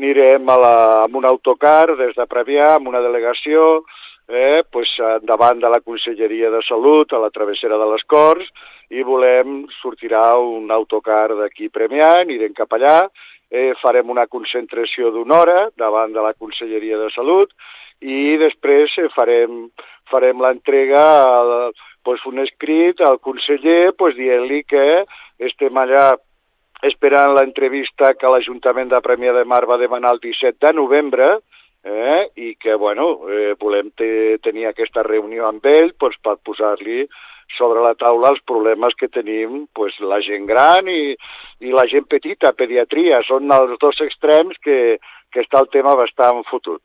anirem a la, amb un autocar des de Previà, amb una delegació, eh, pues, davant de la Conselleria de Salut, a la travessera de les Corts, i volem, sortirà un autocar d'aquí Premià, anirem cap allà, eh, farem una concentració d'una hora davant de la Conselleria de Salut i després eh, farem, farem l'entrega, pues, un escrit al conseller pues, dient-li que estem allà esperant l'entrevista que l'Ajuntament de Premià de Mar va demanar el 17 de novembre, eh, i que bueno, eh, volem te, tenir aquesta reunió amb ell pues, per posar-li sobre la taula els problemes que tenim pues, la gent gran i, i la gent petita, pediatria. Són els dos extrems que, que està el tema bastant fotut.